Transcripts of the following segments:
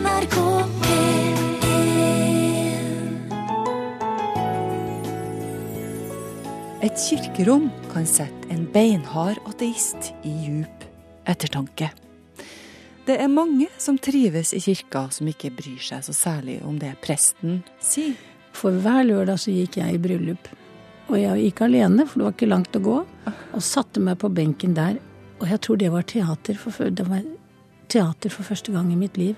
NRK P1 Et kirkerom kan sette en beinhard ateist i djup ettertanke. Det er mange som trives i kirka, som ikke bryr seg så særlig om det presten sier. For hver lørdag så gikk jeg i bryllup. Og jeg gikk alene, for det var ikke langt å gå. Og satte meg på benken der. Og jeg tror det var teater for, det var teater for første gang i mitt liv.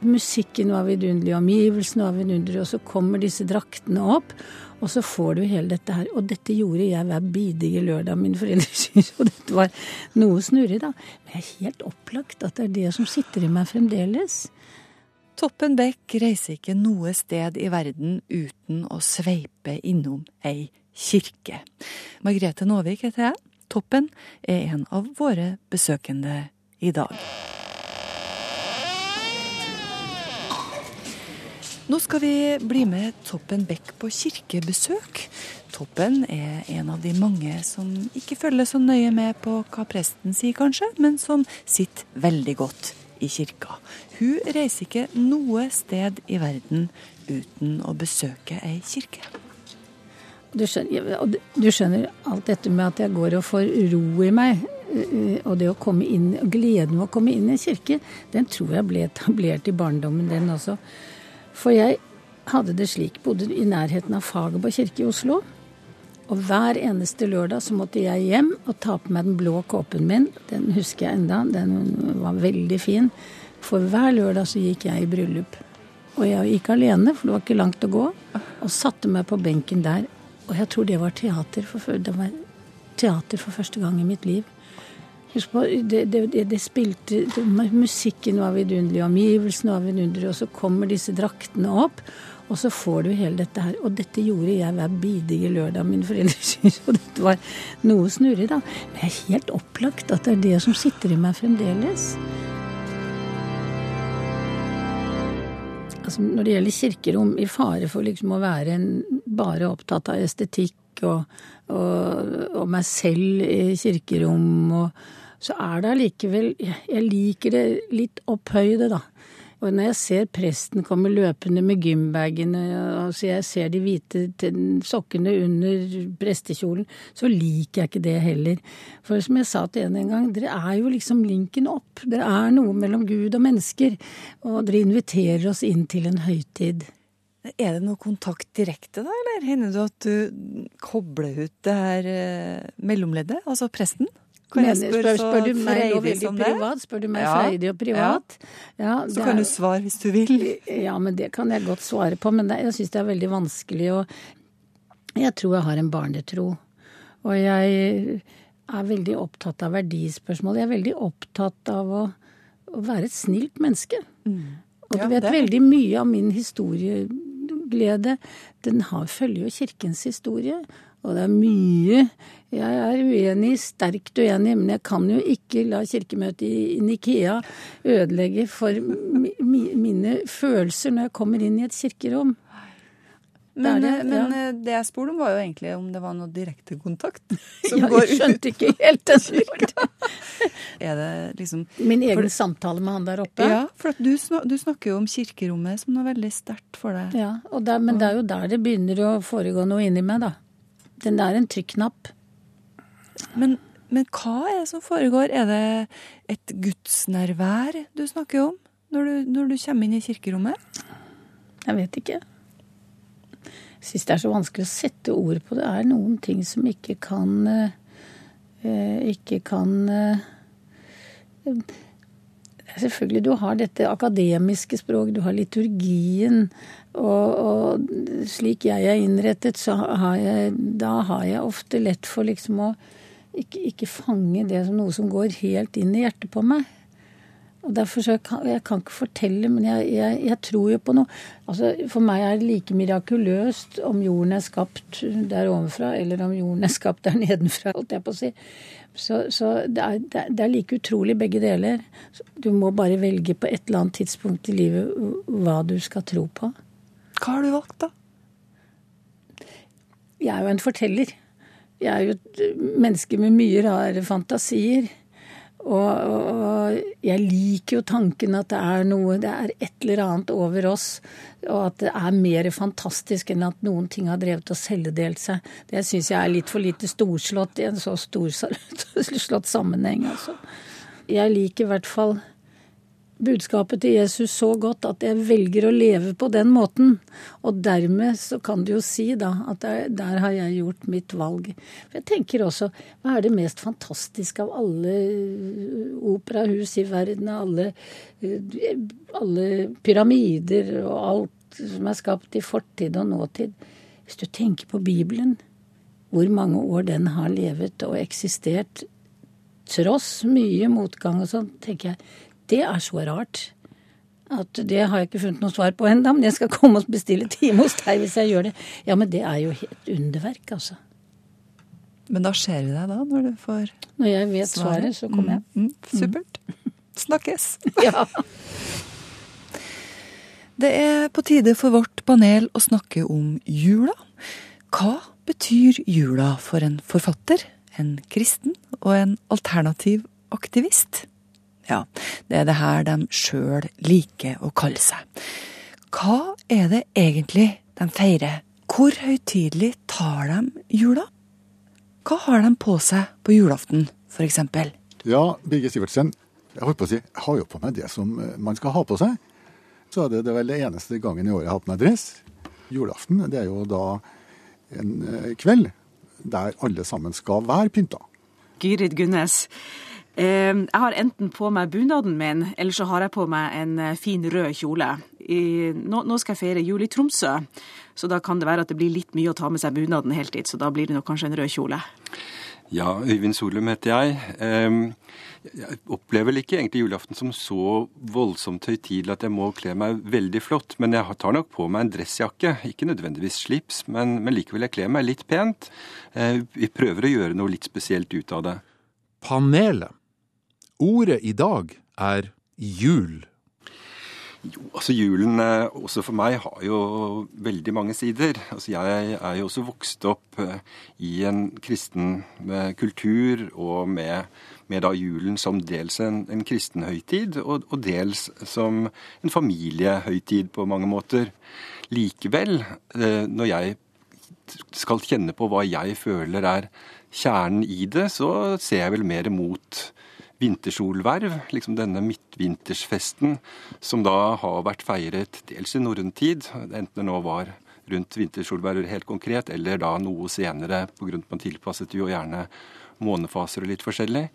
Musikken var vidunderlig, omgivelsene var vidunderlige, og så kommer disse draktene opp. Og så får du hele dette her. Og dette gjorde jeg hver bidige lørdag, mine foreldre syntes. Og dette var noe snurrig, da. Men jeg er helt opplagt at det er det som sitter i meg fremdeles. Toppen Beck reiser ikke noe sted i verden uten å sveipe innom ei kirke. Margrethe Nåvik heter jeg. Toppen er en av våre besøkende i dag. Nå skal vi bli med Toppen Beck på kirkebesøk. Toppen er en av de mange som ikke følger så nøye med på hva presten sier, kanskje, men som sitter veldig godt i kirka. Hun reiser ikke noe sted i verden uten å besøke ei kirke. Du skjønner, du skjønner alt dette med at jeg går og får ro i meg. eh, Og det å komme inn, gleden ved å komme inn i en kirke, den tror jeg ble etablert i barndommen, den også. For jeg hadde det slik, bodde i nærheten av Fagerborg kirke i Oslo. Og hver eneste lørdag så måtte jeg hjem og ta på meg den blå kåpen min. Den husker jeg enda, den var veldig fin. For hver lørdag så gikk jeg i bryllup. Og jeg gikk alene, for det var ikke langt å gå. Og satte meg på benken der. Og jeg tror det var teater for, det var teater for første gang i mitt liv. Husk på, det, det, det, spilte det, Musikken var vidunderlig, omgivelsene var vidunderlige, og så kommer disse draktene opp. Og så får du hele dette her. Og dette gjorde jeg hver bidige lørdag, mine foreldre syntes. Og dette var noe snurrig, da. Men det er helt opplagt at det er det som sitter i meg fremdeles. Altså, når det gjelder kirkerom, i fare for liksom å være en, bare opptatt av estetikk og, og, og meg selv i kirkerom, og, så er det allikevel jeg, liker det litt opphøyde, da. Og når jeg ser presten komme løpende med gymbagene, og så jeg ser de hvite sokkene under prestekjolen, så liker jeg ikke det heller. For som jeg sa til en en gang, dere er jo liksom linken opp. Det er noe mellom Gud og mennesker. Og dere inviterer oss inn til en høytid. Er det noe kontakt direkte, da, eller hender det at du kobler ut det her eh, mellomleddet, altså presten? Kan jeg Men spør, spør du meg nå veldig privat? Spør du meg Ja, freidig og privat? Ja, Så kan er- du svare hvis du vil. Ja, men det kan jeg godt svare på. Men det, jeg syns det er veldig vanskelig å Jeg tror jeg har en barnetro. Og jeg er veldig opptatt av verdispørsmål. Jeg er veldig opptatt av å, å være et snilt menneske. Og du Mm. Ja, vet det veldig mye av min historieglede, den har, følger jo kirkens historie. Og det er mye jeg er uenig, sterkt uenig, men jeg kan jo ikke la kirkemøtet i Nikea ødelegge for mi, mi, mine følelser når jeg kommer inn i et kirkerom. Men, Det eh, men ja. eh, det jeg spurte om, var jo egentlig om det var noe direkte kontakt som Ja, går jeg skjønte ikke helt den. Er det liksom Min egen samtale med han der oppe. Ja, for du, du snakker jo om kirkerommet som noe veldig sterkt for deg. Ja, der, men det er jo der det begynner å foregå noe inni meg, da. Den er en trykknapp. Men, men hva er det som foregår? Er det et gudsnærvær du snakker om når du, når du kommer inn i kirkerommet? Jeg vet ikke. Syns det er så vanskelig å sette ord på det. Det er noen ting som ikke kan eh, eh, Ikke kan eh, Selvfølgelig, du har dette akademiske språket, du har liturgien. Og, og slik jeg er innrettet, så har jeg, da har jeg ofte lett for liksom å ikke, ikke fange det som noe som går helt inn i hjertet på meg. Og derfor så kan jeg kan ikke fortelle, men jeg, jeg, jeg tror jo på noe. Altså, For meg er det like mirakuløst om jorden er skapt der ovenfra, eller om jorden er skapt der nedenfra, holdt jeg på å si. Så, så er, det er- det er like utrolig begge deler. Du må bare velge på et eller annet tidspunkt i livet hva du skal tro på. Hva har du valgt, da? Jeg er jo en forteller. Jeg er jo et menneske med mye rare fantasier. Og, og, jeg liker jo tanken at det er noe, det er et eller annet over oss. Og at det er mer fantastisk enn at noen ting har drevet og celledelt seg. Det syns jeg er litt for lite storslått i en så storslått sammenheng, altså. Jeg liker i hvert fall budskapet til Jesus så godt at jeg velger å leve på den måten. Og dermed så kan du jo si da at der, der har jeg gjort mitt valg. For jeg tenker også, hva er det mest fantastiske av alle uh, operahus i verden, alle, uh, alle pyramider og alt som er skapt i fortid og nåtid? Hvis du tenker på Bibelen, hvor mange år den har levet og eksistert, tross mye motgang og sånn, tenker jeg det er så rart. At det har jeg ikke funnet noe svar på ennå, men jeg skal komme og bestille time hos deg hvis jeg gjør det. Ja, men det er jo et underverk, altså. Men da ser vi deg da, når du får Når jeg vet svaret, svaret så kommer jeg. Mm, mm, supert. Snakkes. ja. Det er på tide for vårt panel å snakke om jula. Hva betyr jula for en forfatter, en kristen og en alternativ aktivist? Ja, det er det her de sjøl liker å kalle seg. Hva er det egentlig de feirer? Hvor høytidelig tar de jula? Hva har de på seg på julaften, f.eks.? Ja, Birgit Sivertsen, jeg holdt på å si, jeg har jo på meg det som eh, man skal ha på seg. Så er det, det er vel det eneste gangen i året jeg har på meg dress. Julaften det er jo da en eh, kveld der alle sammen skal være pynta. Gyrid Gunnes, jeg har enten på meg bunaden min, eller så har jeg på meg en eh, fin rød kjole. nå, skal jeg feire jul i Tromsø, så da kan det være at det blir litt mye å ta med seg bunaden helt dit. Så da blir det nok kanskje en rød kjole. Ja, Øyvind Solum heter jeg. Jeg opplever vel ikke egentlig julaften som så voldsomt høytidelig at jeg må kle meg veldig flott, men jeg tar nok på meg en dressjakke. Ikke nødvendigvis slips, men, men likevel jeg kler meg litt pent. Eh, vi prøver å gjøre noe litt spesielt ut av det. Panelet Ordet i dag er jul. Jo, altså Julen eh, også for meg har jo veldig mange sider. Altså Jeg er jo også vokst opp eh, i en kristen eh, kultur og med, med da julen som dels en, en kristen høytid, og, og, dels som en familiehøytid på mange måter. Likevel, når jeg skal kjenne på hva jeg føler er kjernen i det, så ser jeg vel mer mot vintersolverv, liksom denne midtvintersfesten, som da har vært feiret dels i norrøn tid, enten det nå var rundt vintersolverv helt konkret, eller da noe senere pga. man tilpasset jo gjerne månefaser og litt forskjellig.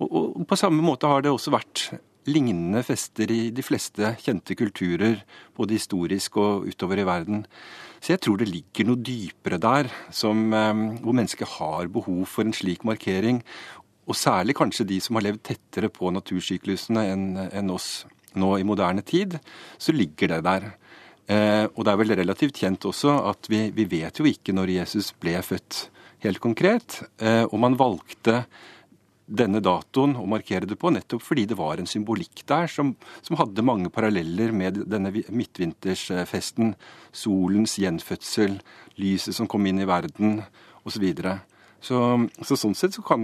Og, og, på samme måte har det også vært lignende fester i de fleste kjente kulturer, både historisk og utover i verden. Så jeg tror det ligger noe dypere der, som, eh, hvor mennesket har behov for en slik markering og særlig kanskje de som har levd tettere på natursyklusene enn en oss nå i moderne tid, så ligger det der. Eh, og det er vel relativt kjent også at vi, vi, vet jo ikke når Jesus ble født helt konkret. Eh, og man valgte denne datoen å markere det på nettopp fordi det var en symbolikk der som, som hadde mange paralleller med denne midtvintersfesten. Solens gjenfødsel, lyset som kom inn i verden osv. Så, så, sånn sett så kan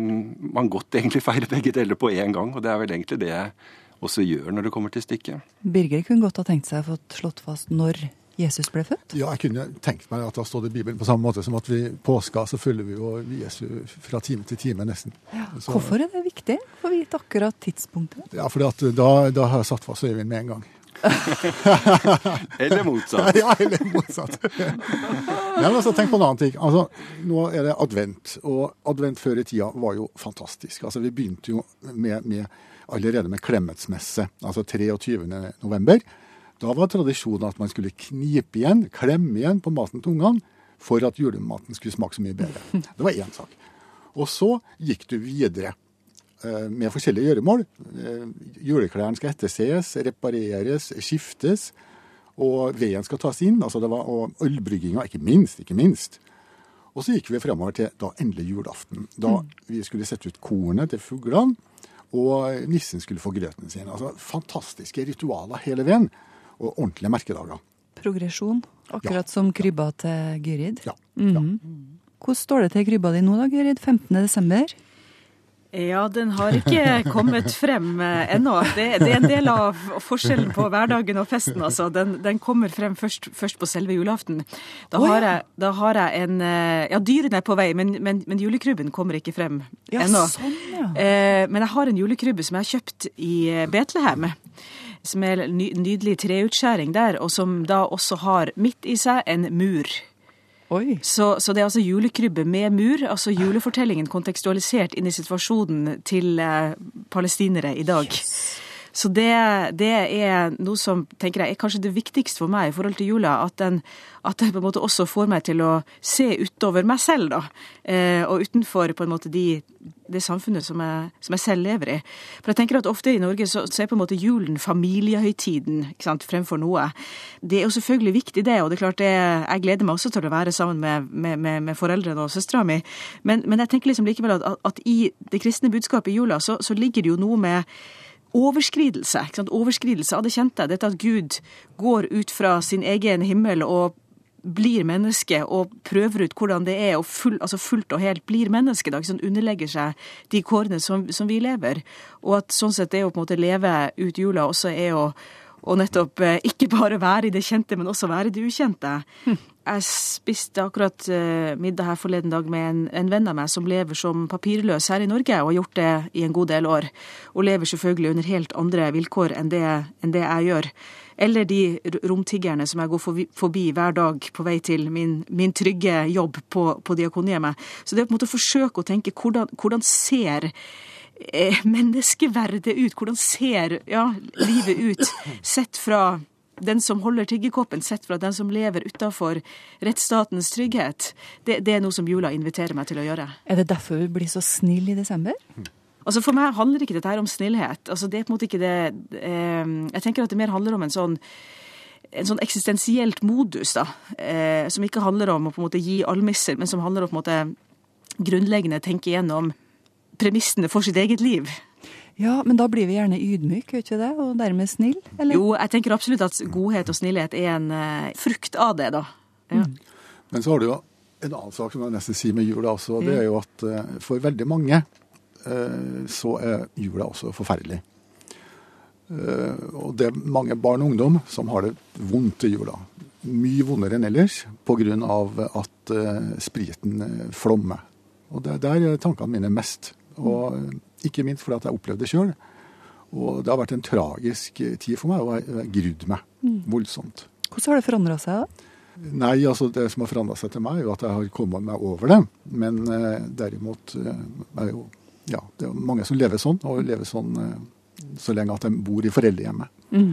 man godt egentlig feire begge deler på én gang, og det er vel egentlig det jeg også gjør når det kommer til stykket. Birger kunne godt ha tenkt seg å få slått fast når Jesus ble født? Ja, jeg kunne tenkt meg at det har stått i Bibelen på samme måte som at vi påska så følger vi jo Jesu fra time til time, nesten. Ja. Så, Hvorfor er det viktig å vite akkurat tidspunktet? Ja, for da, da, har jeg satt fast Øyvind med en gang. eller motsatt. ja, eller motsatt. Nei, men altså, tenk på en annen ting. Altså, nå er det advent, og advent før i tida var jo fantastisk. Altså, vi begynte jo med, med allerede med klemmetsmesse altså 23. november. Da var tradisjonen at man skulle knipe igjen, klemme igjen på maten til ungene for at julematen skulle smake så mye bedre. Det var én sak. Og så gikk du videre med forskjellige gjøremål. Eh, juleklærne skal etterses, repareres, skiftes. Og veden skal tas inn. altså det var, Og ølbrygginga, ikke minst. ikke minst. Og så gikk vi fremover til da endelig julaften. Da mm. vi skulle sette ut kornet til fuglene, og nissen skulle få grøten sin. Altså Fantastiske ritualer hele veien, og ordentlige merkedager. Progresjon, akkurat ja. som krybba til Gyrid. Ja. Mm ja. Hvordan står det til krybba di nå da, Gyrid? 15. Ja, den har ikke kommet frem eh, ennå. Det, det, er en del av forskjellen på hverdagen og festen, altså. Den, den kommer frem først, først, på selve julaften. Da, har jeg, da, har jeg, en eh, Ja, dyrene er på vei, men, men, men julekrybben kommer ikke frem ja, ennå. Sånn, ja. eh, men jeg har en julekrybbe som jeg har kjøpt i eh, Betlehem. Som er en nydelig treutskjæring der, og som da også har midt i seg en mur. Så, så, det er altså julekrybbe med mur, altså julefortellingen kontekstualisert inn i situasjonen til eh, palestinere i dag. Yes. Så det, det, er noe som tenker jeg er kanskje det viktigste for meg i forhold til jula. At den, at den på en måte også får meg til å se utover meg selv, da. Eh, og utenfor på en måte de, det samfunnet som jeg, som jeg, selv lever i. For jeg tenker at ofte i Norge så, så er på en måte julen familiehøytiden ikke sant, fremfor noe. Det er jo selvfølgelig viktig, det. Og det er klart det, jeg gleder meg også til å være sammen med, med, med, med foreldrene og søstera mi. Men, men, jeg tenker liksom likevel at, at, i det kristne budskapet i jula så, så ligger det jo noe med overskridelse. Overskridelse av det kjente. Dette at Gud går ut fra sin egen himmel og blir menneske og prøver ut hvordan det er, og full, altså fullt og helt blir menneske. Da, sånn, underlegger seg de kårene som, som, vi lever. Og at sånn sett det å på en måte leve ut jula også er å, og nettopp eh, ikke bare være i det kjente, men også være i det ukjente. Hm. Jeg spiste akkurat uh, middag her forleden dag med en, en, venn av meg som lever som papirløs her i Norge, og har gjort det i en god del år. Og lever selvfølgelig under helt andre vilkår enn det, enn det jeg gjør. Eller de romtiggerne som jeg går forbi, forbi hver dag på vei til min, min trygge jobb på, på Diakonhjemmet. Så det er på en måte å forsøke å tenke hvordan, hvordan ser eh, menneskeverdet ut? Hvordan ser ja, livet ut sett fra den som holder tiggerkoppen, sett fra den som lever utafor rettsstatens trygghet, det, det, er noe som jula inviterer meg til å gjøre. Er det derfor vi blir så snille i desember? Altså For meg handler ikke dette her om snillhet. Altså det er på en måte ikke det eh, Jeg tenker at det mer handler om en sånn en sånn eksistensielt modus, da, eh, som ikke handler om å på en måte gi almisser, men som handler om på en måte grunnleggende tenke igjennom premissene for sitt eget liv. Ja, men da blir vi gjerne ydmyke, gjør ikke det? Og dermed snill, eller? Jo, jeg tenker absolutt at godhet og snillhet er en uh, frukt av det, da. Ja. Mm. Men så har du jo en annen sak som jeg nesten sier med jula også. Det er jo at uh, for veldig mange uh, så er jula også forferdelig. og det er mange barn og ungdom som har det vondt i jula. Mye vondere enn ellers pga. at spriten flommer. Og det er der tankene mine er mest. Og ikke minst fordi at jeg opplevde det sjøl. Og det har vært en tragisk tid for meg, og jeg har grudd meg mm. voldsomt. Hvordan har det forandra seg, da? Nei, altså Det som har forandra seg til meg, er jo at jeg har kommet meg over det. Men eh, derimot eh, er jo ja, det er mange som lever sånn, og lever sånn eh, så lenge at de bor i foreldrehjemmet. Mm.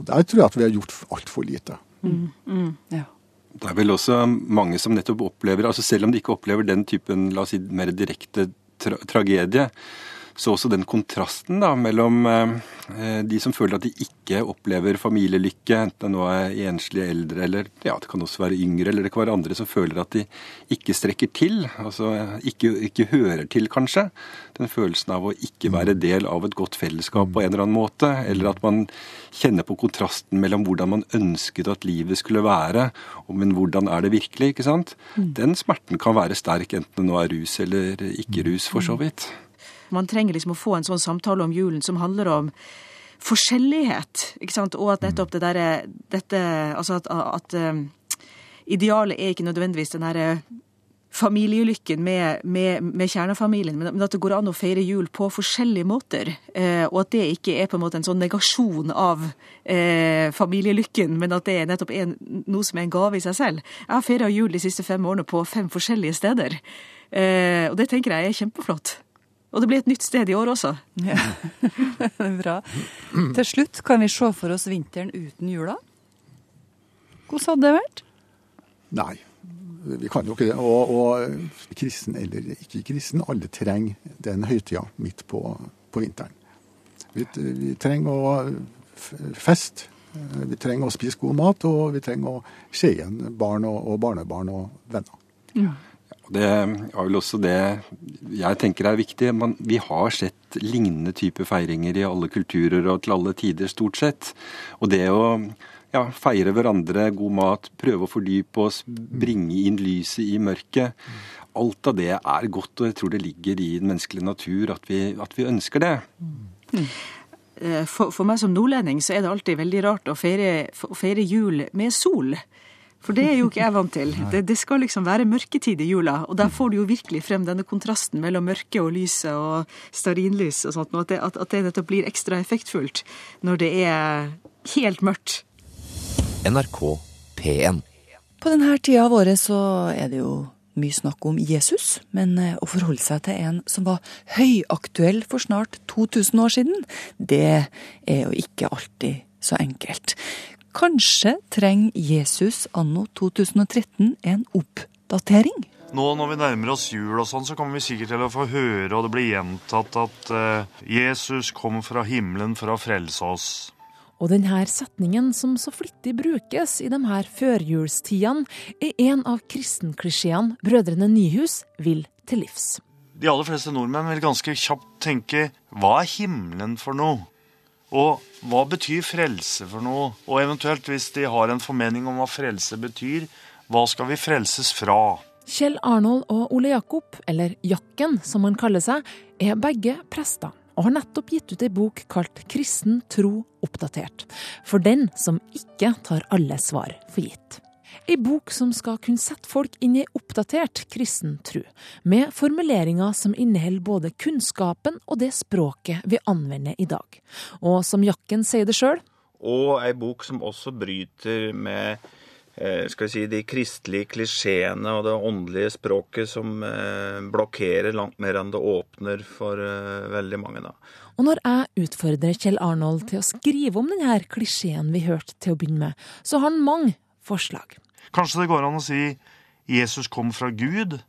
Og Der tror jeg at vi har gjort altfor lite. Mm. mm. Ja. Det er vel også mange som nettopp opplever, altså selv om de ikke opplever den typen la oss si, mer direkte tra tragedie, så også den kontrasten da, mellom eh, de som føler at de ikke opplever familielykke, enten det nå er enslige eldre eller ja, det kan også være yngre, eller det kan være andre som føler at de ikke strekker til, altså ikke, ikke hører til, kanskje. Den følelsen av å ikke være del av et godt fellesskap på en eller annen måte, eller at man kjenner på kontrasten mellom hvordan man ønsket at livet skulle være, men hvordan er det virkelig, ikke sant? Mm. Den smerten kan være sterk, enten det nå er rus eller ikke rus, for så vidt. Man trenger liksom å få en sånn samtale om julen som handler om forskjellighet, ikke sant, og at nettopp det derre dette Altså at, at um, idealet er ikke nødvendigvis den derre familielykken med, med, med, kjernefamilien, men at det går an å feire jul på forskjellige måter. Eh, og at det ikke er på en måte en sånn negasjon av eh, familielykken, men at det er nettopp en, noe som er en gave i seg selv. Jeg har feira jul de siste fem årene på fem forskjellige steder, eh, og det tenker jeg er kjempeflott. Og det blir et nytt sted i år også. Ja. det er Bra. Til slutt, kan vi se for oss vinteren uten jula? Hvordan hadde det vært? Nei, vi kan jo ikke det. Og, og kristen eller ikke kristen, alle trenger den høytida midt på, på vinteren. Vi, vi, trenger å feste. Vi trenger å spise god mat, og vi trenger å se igjen barn og, og barnebarn og venner. Ja. Det er vel også det jeg tenker er viktig. Man, vi har sett lignende typer feiringer i alle kulturer og til alle tider, stort sett. Og det å ja, feire hverandre, god mat, prøve å fordype oss, bringe inn lyset i mørket. Alt av det er godt, og jeg tror det ligger i den menneskelige natur at vi, at vi ønsker det. Eh, For, for meg som nordlending så er det alltid veldig rart å feire, feire jul med sol. For det er jo ikke jeg vant til. Det, det skal liksom være mørketid i jula, og der får du jo virkelig frem denne kontrasten mellom mørket og lyset og stearinlys og sånt, og at det, at, at det nettopp blir ekstra effektfullt når det er helt mørkt. NRK P1. På denne tida av året så er det jo mye snakk om Jesus, men eh, å forholde seg til en som var høyaktuell for snart 2000 år siden, det er jo ikke alltid så enkelt. Kanskje trenger Jesus anno 2013 en oppdatering? Nå når vi nærmer oss jul og sånn, så kommer vi sikkert til å få høre, og det blir gjentatt, at uh, Jesus kom fra himmelen for å frelse oss. Og denne setningen som så flittig brukes i de her førjulstidene, er en av kristenklisjeene Brødrene Nyhus vil til livs. De aller fleste nordmenn vil ganske kjapt tenke hva er himmelen for noe? Og hva betyr frelse for noe? Og eventuelt, hvis de har en formening om hva frelse betyr, hva skal vi frelses fra? Kjell Arnold og Ole Jakob, eller Jakken som han kaller seg, er begge prester og har nettopp gitt ut ei bok kalt Kristen tro oppdatert. For den som ikke tar alle svar for gitt. Ei bok som skal kunne sette folk inn i oppdatert kristen tro, med formuleringer som inneholder både kunnskapen og det språket vi anvender i dag. Og som Jakken sier det sjøl, Og ei bok som også bryter med eh, skal vi si, de kristelige klisjeene og det åndelige språket som eh, blokkerer langt mer enn det åpner for eh, veldig mange. da. Og når jeg utfordrer Kjell Arnold til å skrive om denne klisjeen vi hørte til å begynne med, så har han mange forslag. Kanskje det går an å si Jesus kom fra Gud?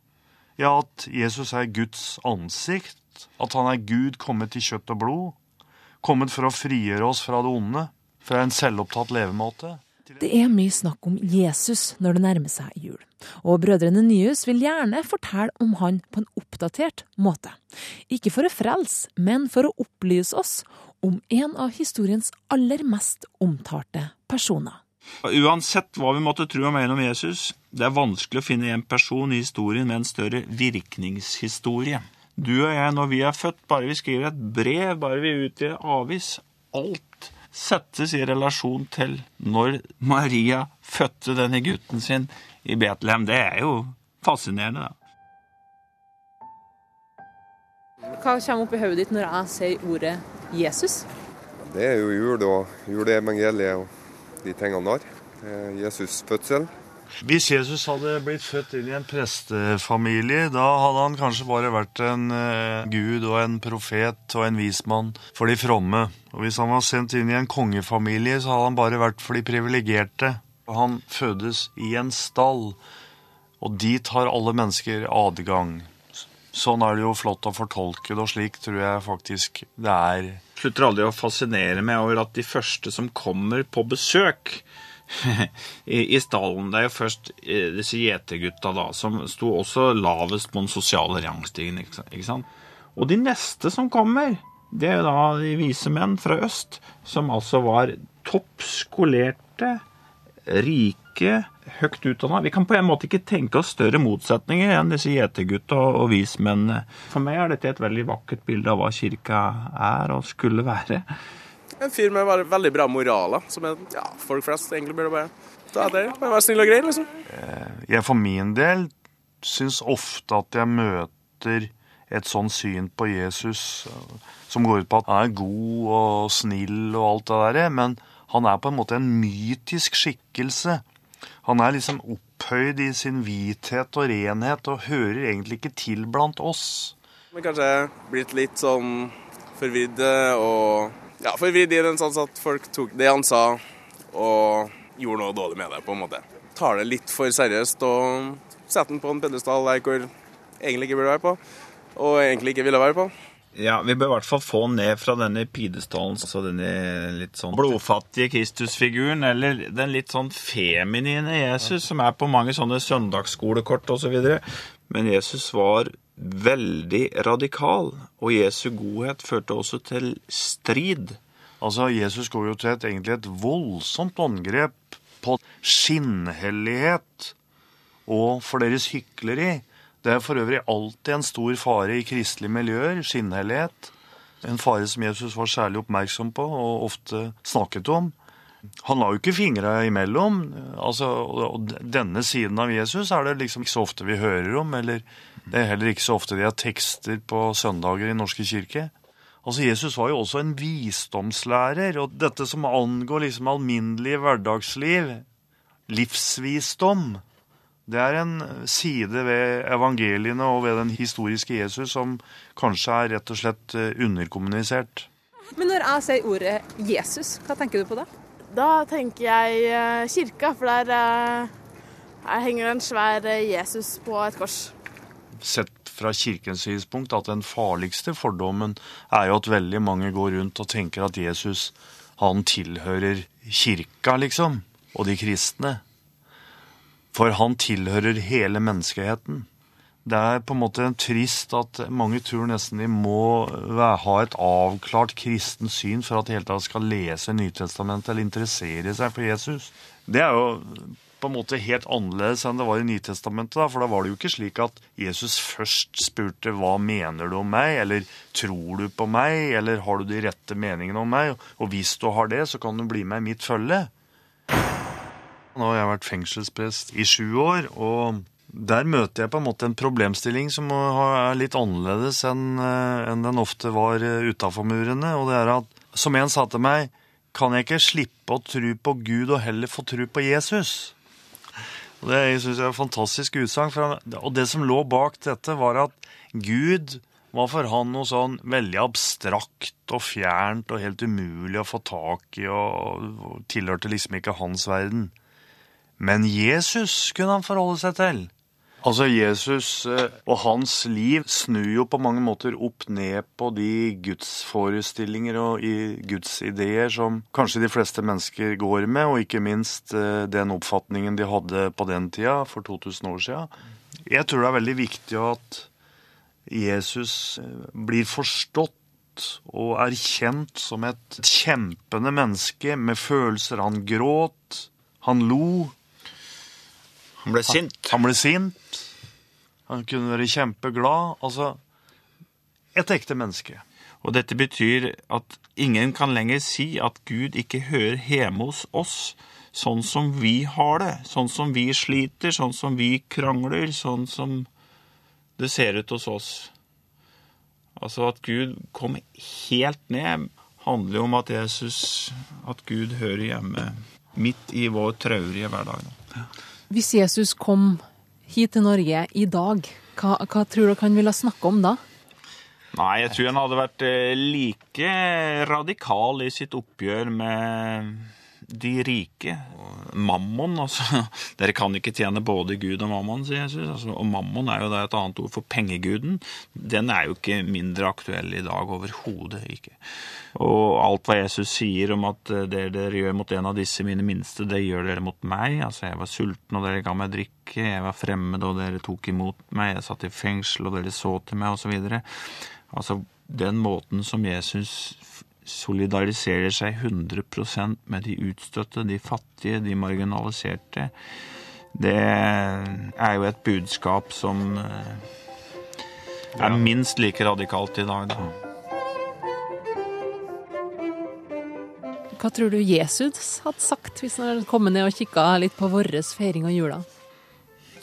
Ja, at Jesus er Guds ansikt? At han er Gud kommet i kjøtt og blod? Kommet for å frigjøre oss fra det onde? Fra en selvopptatt levemåte? Det er mye snakk om Jesus når det nærmer seg jul. Og Brødrene Nyhus vil gjerne fortelle om han på en oppdatert måte. Ikke for å frelse, men for å opplyse oss om en av historiens aller mest omtalte personer. Uansett hva vi måtte tro og mene om Jesus, det er vanskelig å finne en person i historien med en større virkningshistorie. Du og jeg, når vi er født, bare vi skriver et brev, bare vi utgir avis, alt settes i relasjon til når Maria fødte denne gutten sin i Betlehem. Det er jo fascinerende, da. Hva kommer opp i hodet ditt når jeg sier ordet Jesus? Det er jo jul og juleevangeliet og de tingene der. Er Jesus'. Hvis Jesus hadde blitt født inn i en prestefamilie, da hadde han kanskje bare vært en eh, gud og en profet og en vismann for de fromme. Og hvis han var sendt inn i en kongefamilie, så hadde han bare vært for de privilegerte. Han fødes i en stall, og dit har alle mennesker adgang. Sånn er det jo flott å fortolke det, og slik tror jeg faktisk det er. Slutter aldri å fascinere meg over at de første som kommer på besøk i, i stallen, det er jo først eh, disse gjetergutta da, som sto også lavest på den sosiale rangstigen, ikke sant-? Og de neste som kommer, det er jo da de vise menn fra øst, som altså var toppskolerte, rike, høyt utdanna. Vi kan på en måte ikke tenke oss større motsetninger enn disse gjetergutta og vismennene. For meg er dette et veldig vakkert bilde av hva kirka er og skulle være. En fyr med veldig, bra moraler, som er, ja, folk flest egentlig burde bare ta etter. Bare være snill og grei, liksom. Jeg for min del syns ofte at jeg møter et sånn syn på Jesus eh, som går ut på at han er god og snill og alt det derre, men han er på en måte en mytisk skikkelse. Han er liksom opphøyd i sin hvithet og renhet og hører egentlig ikke til blant oss. Men kanskje blitt litt sånn forvirrede og Ja, forvirret i den sånn at folk tok det han sa og gjorde noe dårlig med det, på en måte. Tar det litt for seriøst og setter den på en pedestal der hvor egentlig ikke burde være på, og egentlig ikke ville være på. Ja, vi bør i hvert fall få ned fra denne pidestallen, altså denne litt sånn blodfattige Kristusfiguren, eller den litt sånn feminine Jesus, som er på mange sånne søndagsskolekort osv. Men Jesus var veldig radikal, og Jesu godhet førte også til strid. Altså, Jesus går jo til et, egentlig et voldsomt angrep på skinnhellighet og for deres hykleri. Det er for øvrig alltid en stor fare i kristelige miljøer, skinnhellighet. En fare som Jesus var særlig oppmerksom på og ofte snakket om. Han la jo ikke fingra imellom. Altså, og denne siden av Jesus er det liksom ikke så ofte vi hører om. Eller det er heller ikke så ofte de har tekster på søndager i Norske kirke. Altså, Jesus var jo også en visdomslærer, og dette som angår liksom alminnelig hverdagsliv, livsvisdom, det er en side ved evangeliene og ved den historiske Jesus som kanskje er rett og slett eh, underkommunisert. Men når jeg sier ordet Jesus, hva tenker du på da? Da tenker jeg eh, kirka, for der, eh, henger en svær Jesus på et kors. Sett fra kirkens synspunkt at den farligste fordommen er jo at veldig mange går rundt og tenker at Jesus han tilhører kirka, liksom, og de kristne. For han tilhører hele menneskeheten. Det er på en måte trist at mange tror nesten de må ha et avklart kristent syn for at de hele tatt skal lese Nytestamentet eller interessere seg for Jesus. Det er jo på en måte helt annerledes enn det var i Nytestamentet. Da, for da var det jo ikke slik at Jesus først spurte 'Hva mener du om meg?' eller 'Tror du på meg?' eller 'Har du de rette meningene om meg?' Og hvis du har det, så kan du bli med i mitt følge. Nå har jeg vært fengselsprest i sju år, og der møter jeg på en måte en problemstilling som er litt annerledes enn den ofte var utafor murene. Og det er at, som en sa til meg, kan jeg ikke slippe å tro på Gud og heller få tro på Jesus? Og Det synes jeg er et fantastisk utsagn. Og det som lå bak dette, var at Gud var for han noe sånn veldig abstrakt og fjernt og helt umulig å få tak i, og tilhørte liksom ikke hans verden. Men Jesus kunne han forholde seg til. Altså, Jesus og hans liv snur jo på mange måter opp ned på de gudsforestillinger og gudsideer som kanskje de fleste mennesker går med, og ikke minst den oppfatningen de hadde på den tida, for 2000 år siden. Jeg tror det er veldig viktig at Jesus blir forstått og erkjent som et kjempende menneske med følelser. Han gråt, han lo. Han ble sint. Han, han ble sint. Han kunne være kjempeglad. Altså et ekte menneske. Og dette betyr at ingen kan lenger si at Gud ikke hører hjemme hos oss sånn som vi har det, sånn som vi sliter, sånn som vi krangler, sånn som det ser ut hos oss. Altså at Gud kom helt ned, handler jo om at Jesus, at Gud hører hjemme midt i vår traurige hverdag. Hvis Jesus kom hit til Norge i dag, hva, hva tror dere han ville snakke om da? Nei, jeg tror han hadde vært like radikal i sitt oppgjør med de rike. Mammon, altså. Dere kan ikke tjene både Gud og mammon, sier Jesus. Altså, og mammon er jo da et annet ord for pengeguden. Den er jo ikke mindre aktuell i dag. Overhodet ikke. Og alt hva Jesus sier om at det dere gjør mot en av disse mine minste, det gjør dere mot meg. Altså, jeg var sulten, og dere ga meg drikke. Jeg var fremmed, og dere tok imot meg. Jeg satt i fengsel, og dere så til meg, osv. Altså, den måten som Jesus solidariserer seg 100% med de utstøtte, de fattige, de marginaliserte, det er jo et budskap som er minst like radikalt i dag. Da. Hva tror du Jesus hadde sagt hvis han hadde kommet ned og kikka litt på vår feiring av jula?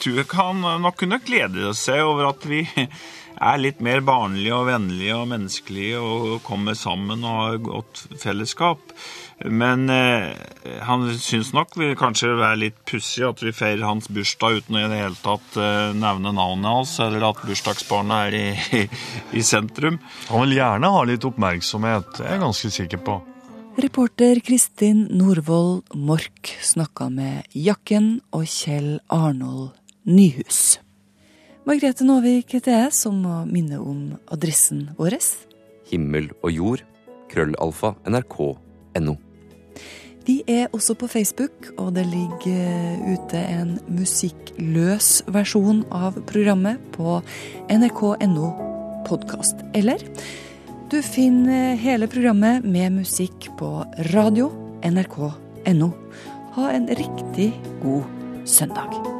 Jeg tror han nok kunne glede seg over at vi er litt mer barnlige og vennlige og menneskelige og kommer sammen og har godt fellesskap. Men eh, han syns nok vi kanskje er litt pussig at vi feirer hans bursdag uten å i det hele tatt eh, nevne navnet hans, eller at bursdagsbarnet er i, i, i sentrum. Han vil gjerne ha litt oppmerksomhet, det er jeg ganske sikker på. Reporter Kristin Norvoll Mork snakka med Jakken og Kjell Arnold Nyhus. Margrethe Nåvik heter jeg, som må minne om adressen vår. Himmel og jord. Krøllalfa. NRK.no. Vi er også på Facebook, og det ligger ute en musikkløs versjon av programmet på nrk.no podkast. Eller Du finner hele programmet med musikk på radio nrk.no. Ha en riktig god søndag.